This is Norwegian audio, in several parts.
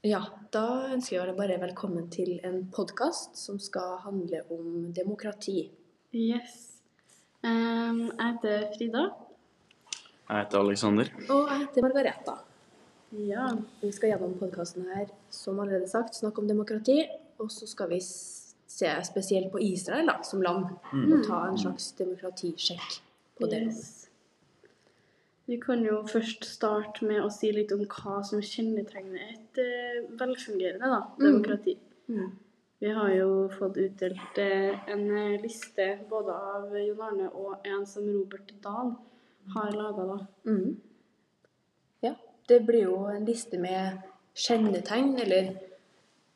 Ja, da ønsker jeg deg bare velkommen til en podkast som skal handle om demokrati. Yes. Um, jeg heter Frida. Jeg heter Alexander. Og jeg heter Margareta. Ja. Vi skal gjennom podkasten her, som allerede sagt, snakke om demokrati. Og så skal vi se spesielt på Israel da, som land, og ta en slags demokratisjekk på det. Vi kan jo først starte med å si litt om hva som kjennetegner et eh, velfungerende da, demokrati. Mm. Vi har jo fått utdelt eh, en eh, liste både av Jon Arne og en som Robert Dahl har laga, da. Mm. Ja, det blir jo en liste med kjennetegn, eller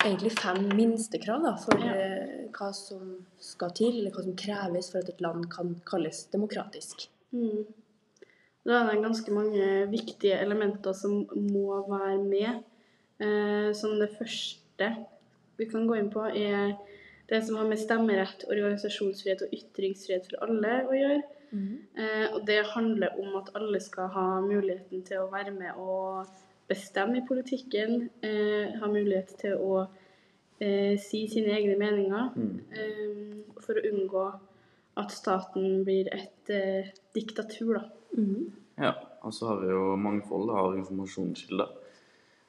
egentlig fem minstekrav da, for Ja. eh, hva som skal til, eller hva som kreves for at et land kan kalles demokratisk. Mm. Da er det ganske mange viktige elementer som må være med. Eh, som det første vi kan gå inn på, er det som har med stemmerett, organisasjonsfrihet og ytringsfrihet for alle å gjøre. Eh, og det handler om at alle skal ha muligheten til å være med og bestemme i politikken. Eh, ha mulighet til å eh, si sine egne meninger. Eh, for å unngå at staten blir et eh, diktatur, da. Mhm. Ja, og så har vi jo mangfold av informasjonskilder.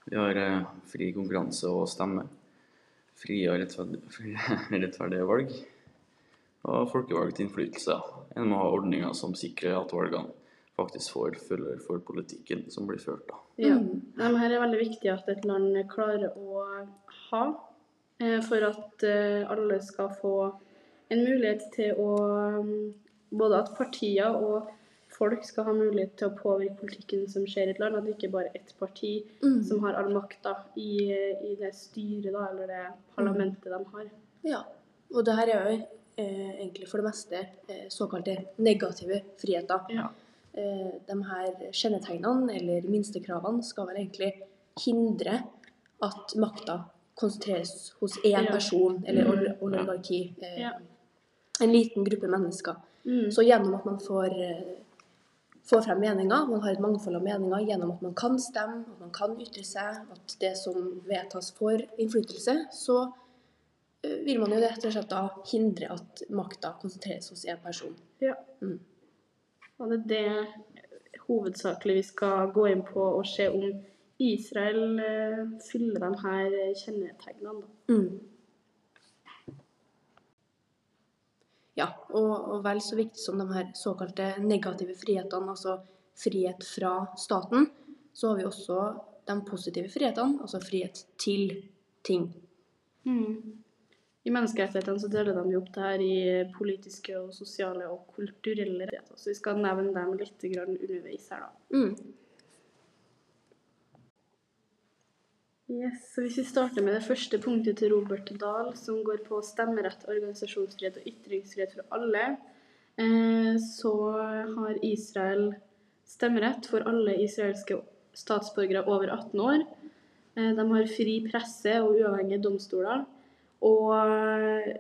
Vi har eh, fri konkurranse og stemme. Frie og rettferd- rettferdige valg. Og folkevalgt innflytelse En må ha ordninger som sikrer at valgene faktisk får følger for politikken som blir ført. da. Ja. Men her er veldig viktig at et land klarer å ha, eh, for at eh, alle skal få en mulighet til å mm, Både at partier og folk skal ha mulighet til å påvirke politikken som skjer i et land. At det ikke bare er ett parti Mm. som har all makta i, i det styret da, eller det parlamentet de har. Ja, og det her er jo eh, egentlig for det meste eh, såkalte negative friheter. Ja. Eh, de her kjennetegnene, eller minstekravene, skal vel egentlig hindre at makta konsentreres hos én Ja. person, eller Mm. oligarki. Eh, Ja. En liten gruppe mennesker. Mm. Så gjennom at man får, eh, får frem meninger, man har et mangfold av meninger gjennom at man kan stemme, at man kan ytre seg, at det som vedtas får innflytelse, så eh, vil man jo rett og slett da hindre at makta konsentreres hos én person. Ja. Mm. Og det er det hovedsakelig vi skal gå inn på og se om Israel eh, fyller de her kjennetegnene. Da. Mm. Ja, og, og vel så viktig som de her såkalte negative frihetene, altså frihet fra staten, så har vi også de positive frihetene, altså frihet til ting. I menneskerettighetene så deler de opp det her i politiske og sosiale og kulturelle rettigheter. Så vi skal nevne dem litt underveis her, da. Mm. Yes, så Hvis vi starter med det første punktet til Robert Dahl, som går på stemmerett, organisasjonsfrihet og ytringsfrihet for alle, eh, så har Israel stemmerett for alle israelske statsborgere over 18 år. Eh, de har fri presse og uavhengige domstoler, og eh,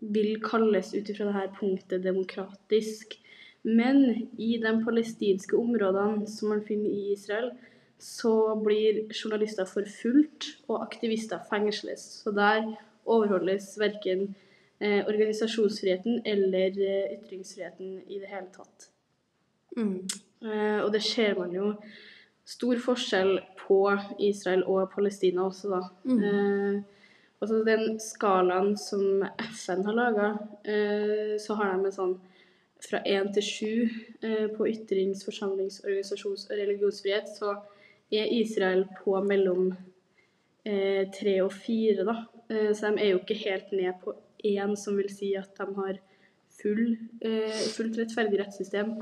vil kalles ut ifra dette punktet demokratisk. Men i de palestinske områdene som man finner i Israel, så blir journalister forfulgt og aktivister fengsles. Så der overholdes verken eh, organisasjonsfriheten eller eh, ytringsfriheten i det hele tatt. Mm. Eh, og det ser man jo stor forskjell på Israel og Palestina også, da. Mm. Eh, altså den skalaen som FN har laga, eh, så har de en sånn fra én til sju eh, på ytrings-, forsamlings-, organisasjons- og religionsfrihet, så er Israel på mellom eh, tre og fire, da. Eh, så de er jo ikke helt ned på én, som vil si at de har full, eh, fullt rettferdig rettssystem.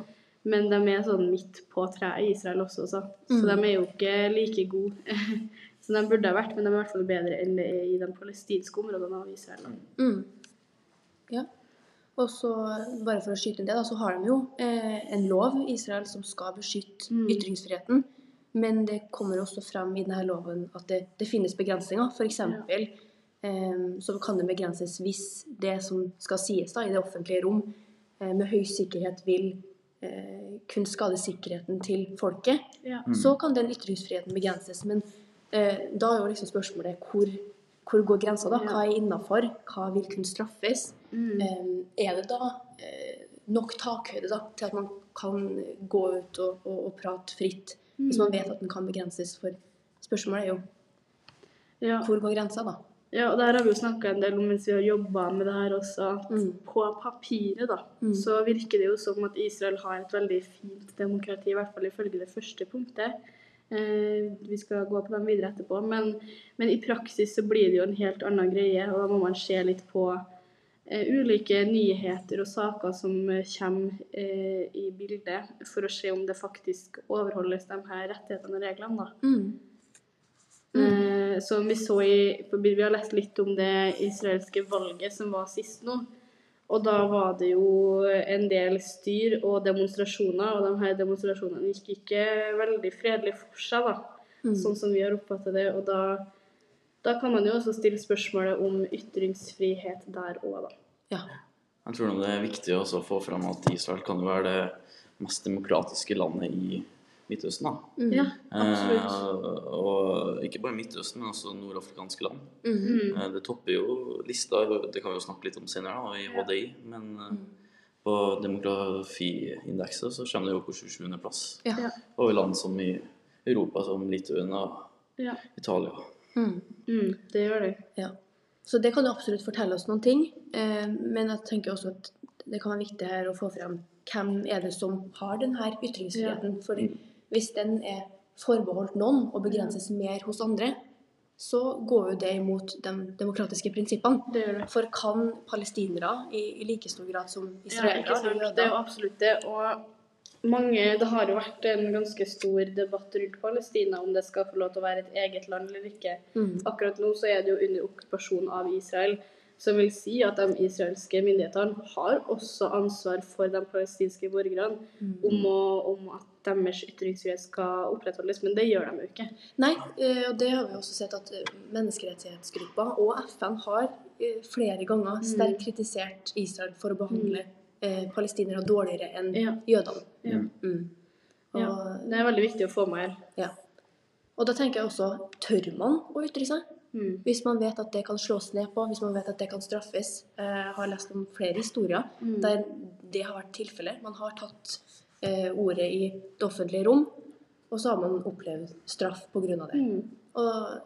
Men de er sånn midt på treet i Israel også, så, så Mm. de er jo ikke like gode som de burde ha vært. Men de er i hvert fall bedre enn det er i de palestinske områdene av Israel. Da. Mm. Ja. Og så, bare for å skyte inn det, da, så har de jo eh, en lov i Israel som skal beskytte Mm. ytringsfriheten. Men det kommer også frem i denne loven at det, det finnes begrensninger. F.eks. Eh, så kan det begrenses hvis det som skal sies da, i det offentlige rom eh, med høy sikkerhet vil eh, kunne skade sikkerheten til folket. Ja. Så kan den ytringsfriheten begrenses. Men Eh, da er jo liksom spørsmålet hvor, hvor går grensa, da? Hva er innafor? Hva vil kunne straffes? Mm. Eh, er det da eh, nok takhøyde da, til at man kan gå ut og, og, og prate fritt, hvis man vet at den kan begrenses? For spørsmålet er jo Ja. hvor går grensa, da? Ja, og det her har vi jo snakka en del om mens vi har jobba med det her også. At Mm. på papiret da, Mm. så virker det jo som at Israel har et veldig fint demokrati, i hvert fall ifølge det første punktet. Eh, vi skal gå på dem videre etterpå. Men, men i praksis så blir det jo en helt annen greie, og da må man se litt på ulike nyheter og saker som eh, kommer eh, i bildet, for å se om det faktisk overholdes de her rettighetene og reglene. da. Mm. Eh, som vi så i Vi har lest litt om det israelske valget som var sist nå. Og da var det jo en del styr og demonstrasjoner, og de her demonstrasjonene gikk ikke veldig fredelig for seg, da. Mm. Sånn som vi har oppfattet det. Og da, da kan man jo også stille spørsmålet om ytringsfrihet der òg, da. Ja. Jeg tror det er viktig også å få fram at Israel kan jo være det mest demokratiske landet i Midtøsten. da. Mm. Ja, absolutt. Eh, og ikke bare Midtøsten, men også nordafrikanske land. Mm. -hmm. Eh, det topper jo lista, det kan vi jo snakke litt om senere, da, i HDI. Men eh, Mm. på demografiindekset så kommer det jo på 27. plass. Ja. Og i land som i Europa, som Litauen og Ja. Italia. Mm. Mm, det gjør det. Ja. Så det kan jo absolutt fortelle oss noen ting. Eh, men jeg tenker også at det kan være viktig her å få frem hvem er det som har denne ytringsfriheten. For hvis den er forbeholdt noen og begrenses mer hos andre, så går jo det imot de demokratiske prinsippene. Det det. For kan palestinere i, i like stor grad som Ja, israelere ja, Det er jo absolutt det. Og mange, det har jo vært en ganske stor debatt rundt Palestina om det skal få lov til å være et eget land eller ikke. mm. Akkurat nå så er det jo under okkupasjon av Israel, som vil si at de israelske myndighetene har også ansvar for de palestinske borgerne Mm. om, å, om at deres ytringsfrihet skal opprettholdes, men det gjør de jo ikke. Nei, eh, og det har vi også sett at menneskerettighetsgruppa menneskerettighetsgrupper og FN har eh, flere ganger sterkt kritisert Israel for å behandle eh, palestinere dårligere enn Ja. jødene. Ja. Mm. Og, Ja, det er veldig viktig å få med her. ja. og da tenker jeg også, tør man å ytre seg? Mm. Hvis man vet at det kan slås ned på, hvis man vet at det kan straffes. Eh, Jeg har lest om flere historier Mm. der det har vært tilfellet. Man har tatt eh, ordet i det offentlige rom, og så har man opplevd straff pga. det. Mm. Og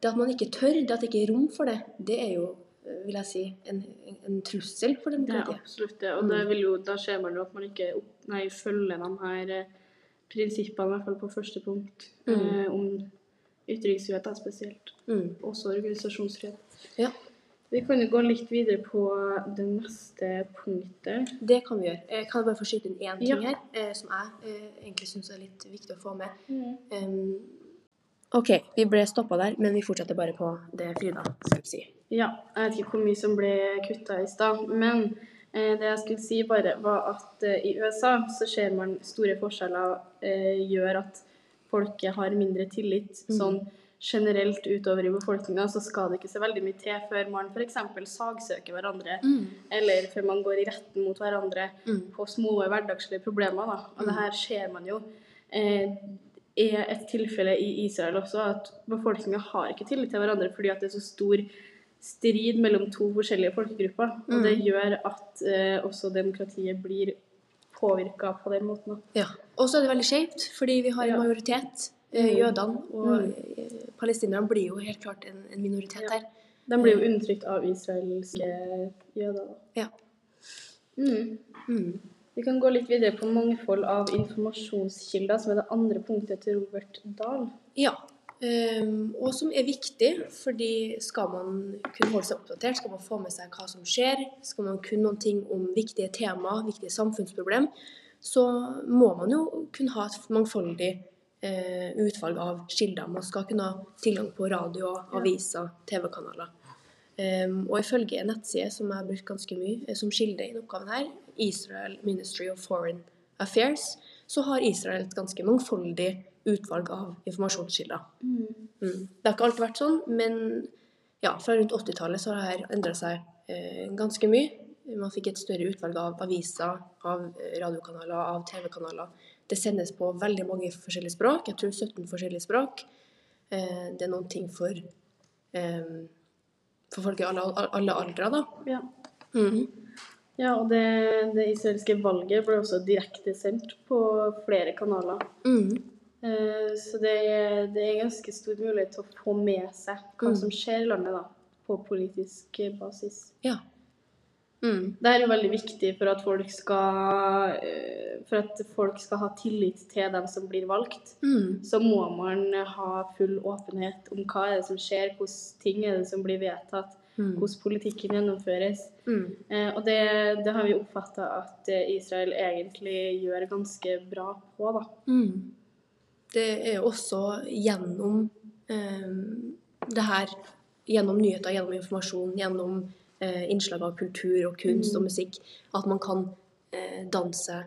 det at man ikke tør, det at det ikke er rom for det, det er jo, eh, vil jeg si, en, en trussel for Det er absolutt det. Og det vil jo, da ser man jo at man ikke opp, nei, følger de her eh, prinsippene, i hvert fall på første punkt, Mm. eh, om ytringsfrihet spesielt. Mm. Også organisasjonsfrihet. Ja, Vi kan jo gå litt videre på det neste punktet. det kan vi gjøre. Jeg kan bare få skyte inn én ting Ja. her, eh, som jeg eh, egentlig syns er litt viktig å få med. Mm. Um, OK, vi ble stoppa der, men vi fortsetter bare på det Frida skulle si. Ja, jeg vet ikke hvor mye som ble kutta i stad, men eh, det jeg skulle si bare, var at eh, i USA så ser man store forskjeller eh, gjør at folket har mindre tillit. Mm. Sånn generelt utover i befolkninga så skal det ikke så veldig mye til før man f.eks. sagsøker hverandre, eller før man går i retten mot hverandre Mm. på små hverdagslige problemer. Da. Og det her ser man jo. Eh, er et tilfelle i Israel også at befolkninga har ikke tillit til hverandre fordi at det er så stor strid mellom to forskjellige folkegrupper. Og det gjør at eh, også demokratiet blir påvirka på den måten. Ja. Og så er det veldig skjevt, fordi vi har en Ja. majoritet. Eh, Mm. jødene og mm. palestinerne blir jo helt klart en, en minoritet Ja. der. De blir jo undertrykt av israelske jøder. Da. Ja. Mm. Vi kan gå litt videre på mangfold av informasjonskilder, som er det andre punktet til Robert Dahl. Ja. ehm, og som er viktig, fordi skal man kunne holde seg oppdatert, skal man få med seg hva som skjer, skal man kunne noen ting om viktige temaer, viktige samfunnsproblem, så må man jo kunne ha et mangfoldig eh, utvalg av kilder. Man skal kunne ha tilgang på radio, aviser, TV-kanaler. Ehm, og ifølge en nettside som jeg har brukt ganske mye eh, som kilde i oppgaven her, Israel Ministry of Foreign Affairs, så har Israel et ganske mangfoldig utvalg av informasjonskilder. Mm. Det har ikke alltid vært sånn, men ja, fra rundt 80-tallet så har dette endra seg eh, ganske mye. Man fikk et større utvalg av aviser, av eh, radiokanaler, av TV-kanaler. Det sendes på veldig mange forskjellige språk, jeg tror 17 forskjellige språk. Eh, det er noen ting for, eh, for folk i alle, alle aldre, da. Ja. Mhm. ja, og det, det israelske valget ble også direktesendt på flere kanaler. Mhm. Eh, Så det det er ganske stor mulighet til å få med seg hva Mm. som skjer i landet da, på politisk basis. Ja. Mhm. Det er jo veldig viktig for at folk skal, eh, for at folk skal ha tillit til dem som blir valgt. Mm. Så må man ha full åpenhet om hva er det som skjer, hvordan ting er det som blir vedtatt, mm. hvordan politikken gjennomføres. Mhm. Eh, og det, det har vi oppfatta at eh, Israel egentlig gjør ganske bra på, da. Mm. Det er også gjennom eh, det her, gjennom nyheter, gjennom informasjon, gjennom innslag av kultur og kunst og musikk, at man kan eh, danse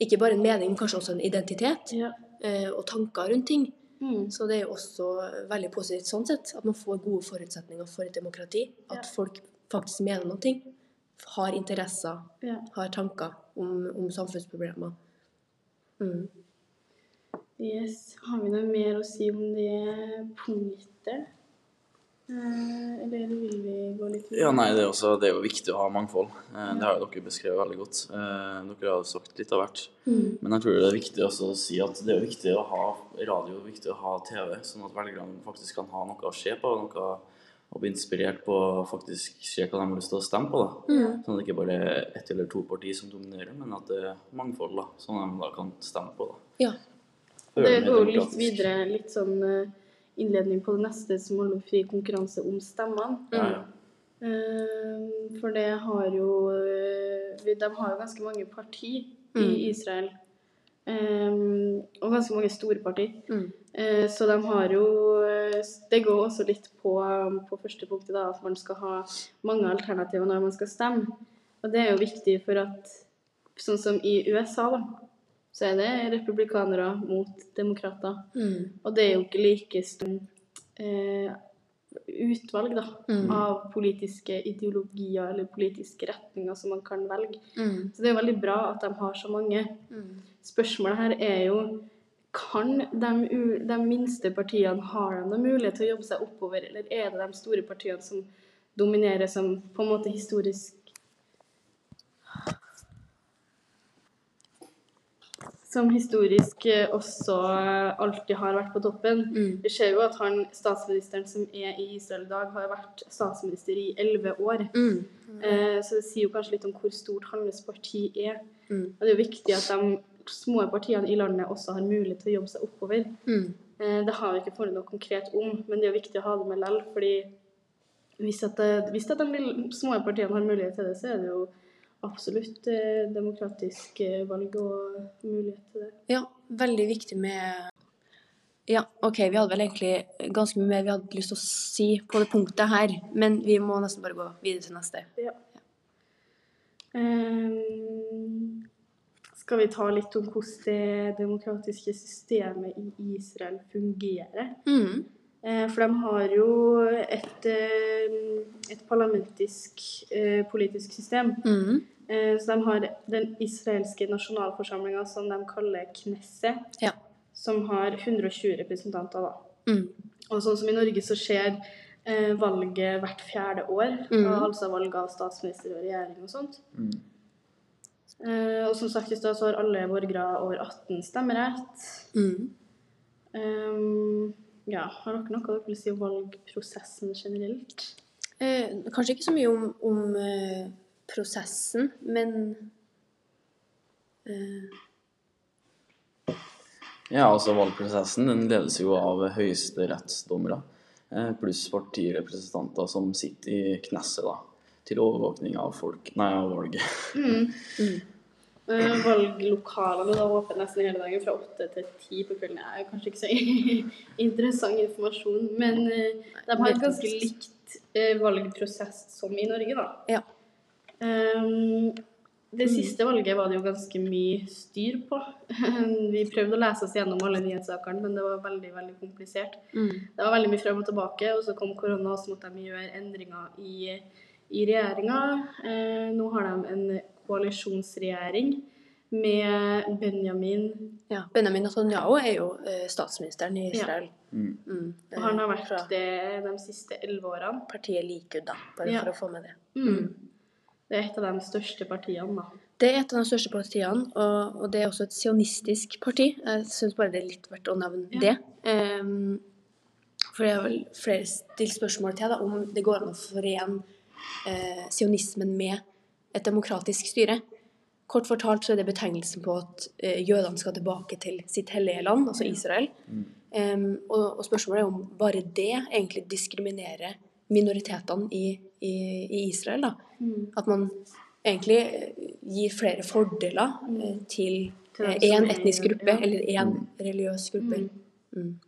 ikke bare en mening, men kanskje også en identitet Ja. eh, og tanker rundt ting. Mm. Så det er jo også veldig positivt sånn sett, at man får gode forutsetninger for et demokrati. At Ja. folk faktisk mener noe, har interesser, Ja. har tanker om, om samfunnsproblemer. Mm. Yes. Har vi noe mer å si om det punktet? Eh, eller vil vi gå litt Ja, nei, det er, også, det er jo viktig å ha mangfold. Eh, Det har jo dere beskrevet veldig godt. Eh, Dere har jo sagt litt av hvert. Mm. Men jeg tror det er viktig også å si at det er viktig å ha radio, viktig å ha TV, sånn at velgerne faktisk kan ha noe å se på, noe å bli inspirert på å faktisk se hva de har lyst til å stemme på. da. Mm. Sånn at det ikke bare er ett eller to partier som dominerer, men at det er mangfold, da, som de da kan stemme på. da. Ja. Det, Det går litt videre, litt sånn innledning på det neste som om fri konkurranse om stemmene. Ja, ja. Eh, For det har jo eh, De har jo ganske mange parti i Mm. Israel. Eh, Og ganske mange store parti. Mm. Eh, Så de har jo eh, Det går også litt på, på første punktet, da, at man skal ha mange alternativer når man skal stemme. Og det er jo viktig for at Sånn som i USA, da, så er det republikanere mot demokrater. Mm. Og det er jo ikke like stort eh, utvalg da, Mm. av politiske ideologier eller politiske retninger som man kan velge. Mm. Så det er veldig bra at de har så mange. Mm. Spørsmålet her er jo kan de, de minste partiene har de mulighet til å jobbe seg oppover, eller er det de store partiene som dominerer som på en måte historisk Som historisk eh, også eh, alltid har vært på toppen. Mm. Vi ser jo at han, statsministeren som er i Israel i dag, har vært statsminister i elleve år. Mm. Eh, så det sier jo kanskje litt om hvor stort hans parti er. Mm. Og det er jo viktig at de små partiene i landet også har mulighet til å jobbe seg oppover. Mm. Eh, det har vi ikke funnet noe konkret om, men det er jo viktig å ha det med lell, fordi hvis, at hvis at de små partiene har mulighet til det, så er det jo absolutt eh, demokratisk eh, valg og mulighet til det. Ja, veldig viktig med Ja, OK, vi hadde vel egentlig ganske mye mer vi hadde lyst til å si på det punktet her, men vi må nesten bare gå videre til neste. Eh, skal vi ta litt om hvordan det demokratiske systemet i Israel fungerer? Mm. Eh, For de har jo et, et parlamentisk politisk system. Mm. Eh, Så de har den israelske nasjonalforsamlinga som de kaller Knesset, Ja. som har 120 representanter. da. Mm. Og sånn som i Norge så skjer eh, valget hvert fjerde år. Mm. og Altså valg av statsminister og regjering og sånt. Mm. Eh, og som sagt i stad så har alle borgere over 18 stemmerett. Mm. Um, ja, har dere noe dere vil si om valgprosessen generelt? Eh, kanskje ikke så mye om, om eh, prosessen, men uh... Ja, altså valgprosessen den ledes jo av høyesterettsdommere eh, pluss partirepresentanter som sitter i knesset da, til overvåkning av folk, nei, av valget. mm. Eh, valglokalene da åpne nesten hele dagen, fra åtte til ti på kvelden. Det er kanskje ikke så interessant informasjon, men de har et ganske likt valgprosess som i Norge, da. Ja. Um, det Mm. siste valget var det jo ganske mye styr på. Vi prøvde å lese oss gjennom alle nyhetssakene, men det var veldig veldig komplisert. Mm. Det var veldig mye frem og tilbake, og så kom korona, og så måtte de gjøre endringer i, i regjeringa. Eh, nå har de en koalisjonsregjering med Benjamin. Ja. Benjamin Netanyahu er jo eh, statsministeren i Israel. Mm. Mm. Og han har Eh, vært det de siste elleve årene. partiet Likud, da, bare Ja. for å få med det. Mm. Det er et av de største partiene, da. Det er et av de største partiene, og, og det er også et sionistisk parti. Jeg syns bare det er litt verdt å nevne Ja. det. Um, for det er vel flere stilt spørsmål til da, om det går an å forene eh, sionismen med et demokratisk styre. Kort fortalt så er det betegnelsen på at eh, jødene skal tilbake til sitt hellige land, altså Israel. Um, og, og spørsmålet er om bare det egentlig diskriminerer minoritetene i, i, i Israel. da. Mm. At man egentlig eh, gir flere fordeler mm. til Til én er- etnisk gruppe ja. eller én religiøs gruppe. Mm. Mm.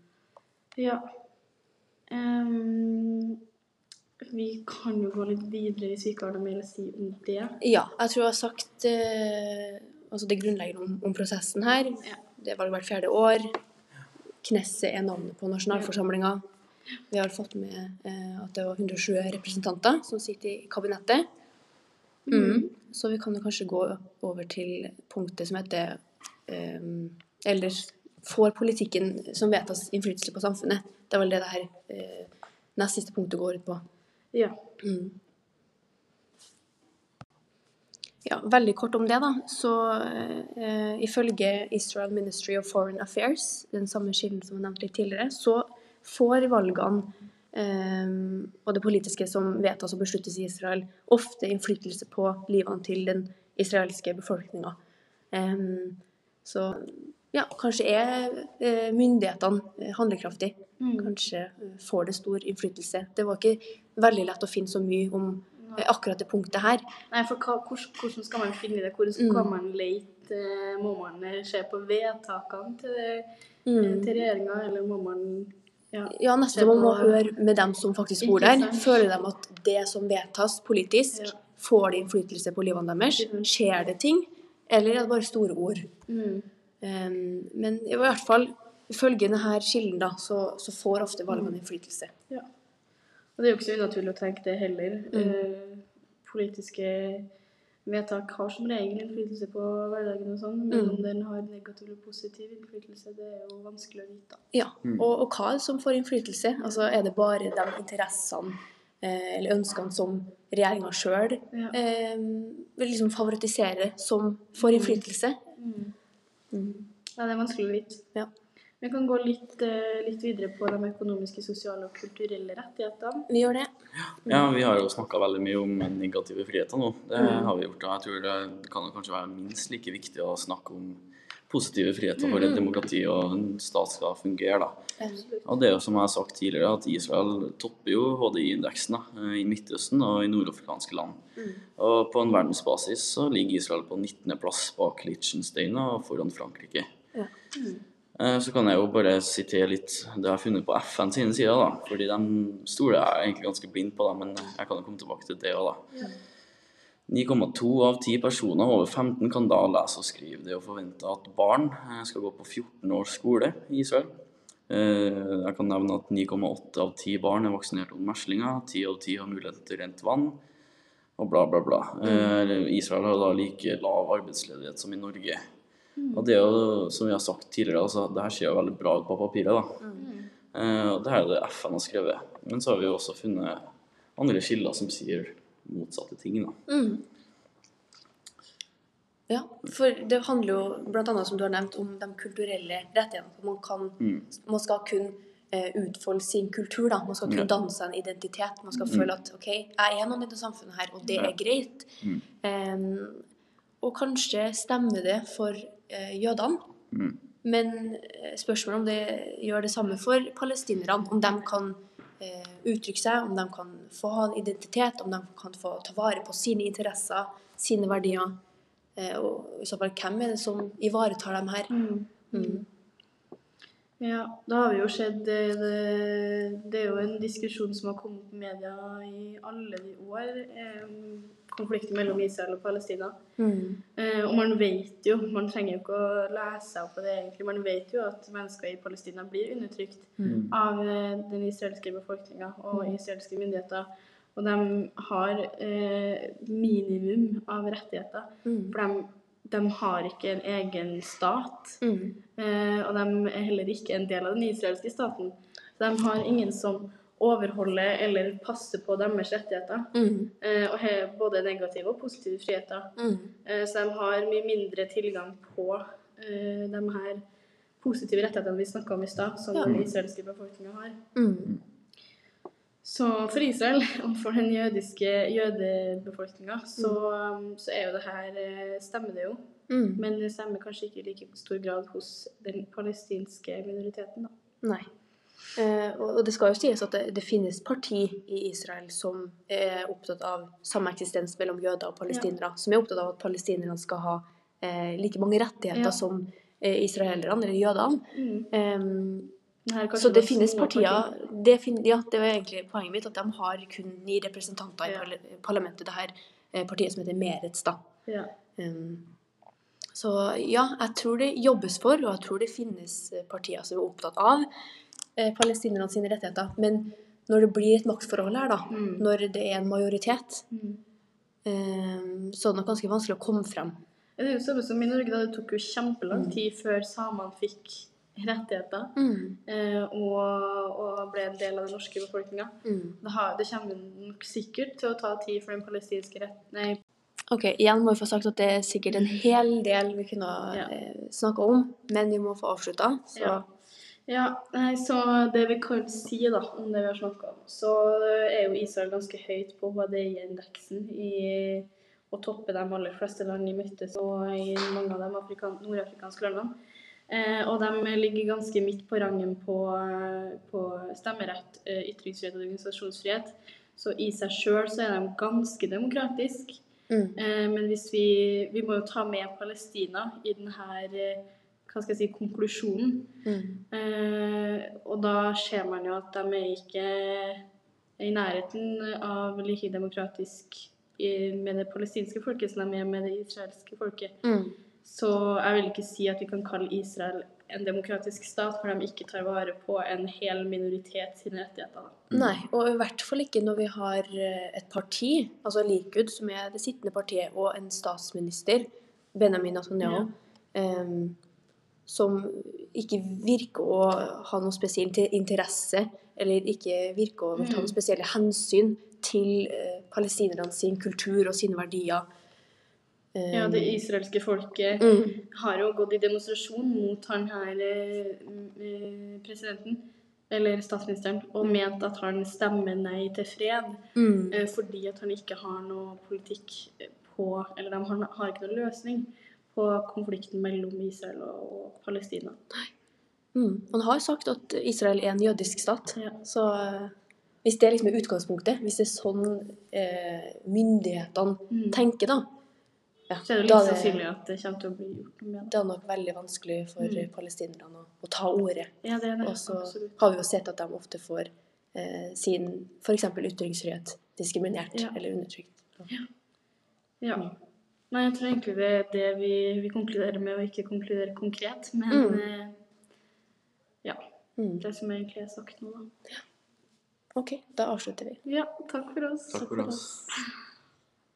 Ja. Um, vi kan jo gå litt videre hvis vi ikke har noe mer å si om det. Ja, jeg tror jeg har sagt eh, altså det grunnleggende om, om prosessen her. Ja. Det er valg hvert fjerde år. Knesset er navnet på nasjonalforsamlinga. Vi har fått med eh, at det var 107 representanter som sitter i kabinettet. Mm. Så vi kan jo kanskje gå over til punktet som heter eh, Eller får politikken som vedtas innflytelse på samfunnet? Det er vel det det her eh, nest siste punktet går ut på. Ja. Mm. Ja, veldig kort om det, da. Så eh, ifølge Israel Ministry of Foreign Affairs, den samme kilden som jeg nevnte litt tidligere, så får valgene eh, og det politiske som vedtas og besluttes i Israel, ofte innflytelse på livene til den israelske befolkninga. så ja, kanskje er eh, myndighetene eh, handlekraftige. Mm. Kanskje eh, får det stor innflytelse. Det var ikke veldig lett å finne så mye om eh, akkurat det punktet her. Nei, for hva, hvordan, skal man finne det? Hvordan Mm. skal man lete? Må man eh, se på vedtakene til, Mm. eh, til regjeringa, eller må man ja. Ja, så man må høre med dem som faktisk bor der. Føler de at det som vedtas politisk, Ja. får de innflytelse på livene deres? Mhm. Skjer det ting? Eller er det bare store ord? Mm. Um, men i hvert fall, ifølge denne kilden, da, så, så får ofte Mm. valgene innflytelse. ja. Og det er jo ikke så unaturlig å tenke det heller. Mm. Eh, politiske vedtak har som regel innflytelse på hverdagen og sånn, men Mm. om den har negativ eller positiv innflytelse, det er jo vanskelig å vite. Ja, Mm. og, og hva er det som får innflytelse? Altså, er det bare de interessene eh, eller ønskene som regjeringa sjøl Ja. eh, liksom favorittisere, som får innflytelse? Mm. Mm. Ja, det er vanskelig å vite. Ja. Vi kan gå litt, eh, litt videre på de økonomiske, sosiale og kulturelle rettighetene. Vi gjør det. Ja, vi har jo snakka veldig mye om negative friheter nå. Det Mm. har vi gjort. Og jeg tror det, det kan kanskje være minst like viktig å snakke om positive friheter for Mm. et demokrati og en stat skal fungere, da. Og det er jo som jeg har sagt tidligere, at Israel topper jo HDI-indeksen i Midtøsten og i nordafrikanske land. Mm. Og på en verdensbasis så ligger Israel på 19. plass bak Liechtenstein og foran Frankrike. Ja. Eh, Så kan jeg jo bare sitere litt det jeg har funnet på FN sine sider, da. Fordi de stoler jeg egentlig ganske blind på, da, men jeg kan jo komme tilbake til det òg, da. 9,2 av 10 personer over 15 kan da lese og skrive. Det å forvente at barn eh, skal gå på 14 års skole i Israel. Eh, Jeg kan nevne at 9,8 av 10 barn er vaksinert mot meslinger, 10 av 10 har mulighet til rent vann, og bla, bla, bla. Eh, Israel har da like lav arbeidsledighet som i Norge. Og det er jo, som vi har sagt tidligere, altså, det her ser jo veldig bra ut på papiret, da. Mm. Eh, og det her er det FN har skrevet. Men så har vi jo også funnet andre kilder som sier motsatte ting, da. Mm. Ja, for det handler jo annet, som du har nevnt, om de kulturelle rettighetene. Man, kan, Mm. man skal kun eh, utfolde sin kultur. da. Man skal kunne Ja. danse en identitet. Man skal Mm. føle at OK, jeg er noen i det samfunnet her, og det Ja. er greit. Mm. Em, og kanskje stemmer det for jødene. Mm. Men eh, spørsmålet om det gjør det samme for palestinerne. Om de kan eh, uttrykke seg, om de kan få ha en identitet, om de kan få ta vare på sine interesser, sine verdier. Eh, og i så fall, hvem er det som ivaretar dem her? Mm. Mm. Ja, da har vi jo sett det, det, det er jo en diskusjon som har kommet i media i alle de år. Eh, konflikten mellom Israel og Palestina. Mm. Eh, og man vet jo, man trenger jo ikke å lese opp på det egentlig, man vet jo at mennesker i Palestina blir undertrykt Mm. av eh, den israelske befolkninga og israelske myndigheter. Og de har eh, minimum av rettigheter. Mm. For de de har ikke en egen stat. Mm. Eh, og de er heller ikke en del av den israelske staten. Så de har ingen som overholder eller passer på deres rettigheter. Mm. Eh, og har både negative og positive friheter. Mm. Eh, så de har mye mindre tilgang på eh, de her positive rettighetene vi snakka om i stad, som Ja. den israelske befolkninga har. Mm. Så for Israel og for den jødiske jødebefolkninga, så, så er jo det her eh, Stemmer det jo. Mm. Men det stemmer kanskje ikke i like stor grad hos den palestinske minoriteten, da. Nei. Eh, og og det skal jo sies at det, det finnes parti i Israel som er opptatt av sameksistens mellom jøder og palestinere. Som er opptatt av at palestinerne skal ha eh, like mange rettigheter Ja. som eh, israelerne, eller jødene. Mm. Her så det finnes partier det fin, Ja, det var egentlig poenget mitt, at de har kun ni representanter i Ja. parla- parlamentet. Det her eh, partiet som heter Merets, da. Ja. Um, så ja, jeg tror det jobbes for, og jeg tror det finnes eh, partier som er opptatt av eh, palestinerne sine rettigheter. Men når det blir et maktforhold her, da, Mm. når det er en majoritet, Mm. um, så er det nok ganske vanskelig å komme frem. Det er jo samme som i Norge, da det tok jo Mm. kjempelang tid før samene fikk rettigheter eh, og, og ble en del av den norske befolkninga. Mm. Det, har- det kommer nok sikkert til å ta tid for den palestinske rett... Nei, Ok, igjen må vi få sagt at det er sikkert en hel del vi kunne Ja. eh, snakka om, men vi må få avslutta. Så Ja. Ja, nei, så det vi kan si da, om det vi har snakka om, så er jo Israel ganske høyt på HDI-indeksen i å toppe de aller fleste land i Midtøsten og i mange av de nordafrikanske landene. Eh, og de ligger ganske midt på rangen på, eh, på stemmerett, eh, ytringsfrihet og organisasjonsfrihet. Så i seg sjøl så er de ganske demokratiske. mm. Eh, men hvis vi, vi må jo ta med Palestina i denne hva skal jeg si, konklusjonen. Mm. Eh, og da ser man jo at de er ikke i nærheten av like demokratisk med det palestinske folket som de er med det israelske folket. Mm. Så jeg vil ikke si at vi kan kalle Israel en demokratisk stat, for de ikke tar vare på en hel minoritet sine rettigheter. Da. Nei, og i hvert fall ikke når vi har eh, et parti, altså Likud, som er det sittende partiet, og en statsminister, Benjamin Netanyahu, em, som ikke virker å ha noe spesiell interesse, eller ikke virker å ta noen noe spesielle hensyn til uh, palestinerne sin kultur og sine verdier. Ja, det israelske folket mm, har jo gått i demonstrasjon mot han her eh, presidenten, eller statsministeren, og ment at han stemmer nei til fred mm, eh, fordi at han ikke har noe politikk på Eller de har, har ikke noen løsning på konflikten mellom Israel og, Palestina. mm. Han har sagt at Israel er en jødisk stat. Ja. Så eh, hvis det liksom er utgangspunktet, hvis det er sånn eh, myndighetene Mm. tenker, da, ja, Så er det litt sannsynlig at det kommer til å bli gjort noe med det. det er nok veldig vanskelig for Mm. palestinerne å, å ta ordet. Ja, det er det. Og så Absolutt. har vi jo sett at de ofte får eh, sin f.eks. ytringsfrihet diskriminert Ja. eller undertrykt. Ja. Nei, jeg tror egentlig det er det vi, vi konkluderer med, å ikke konkludere konkret. Men Mm. eh, ja. Mm. Det som egentlig er sagt nå, da. OK, da avslutter vi. Ja, takk for oss. Takk for oss.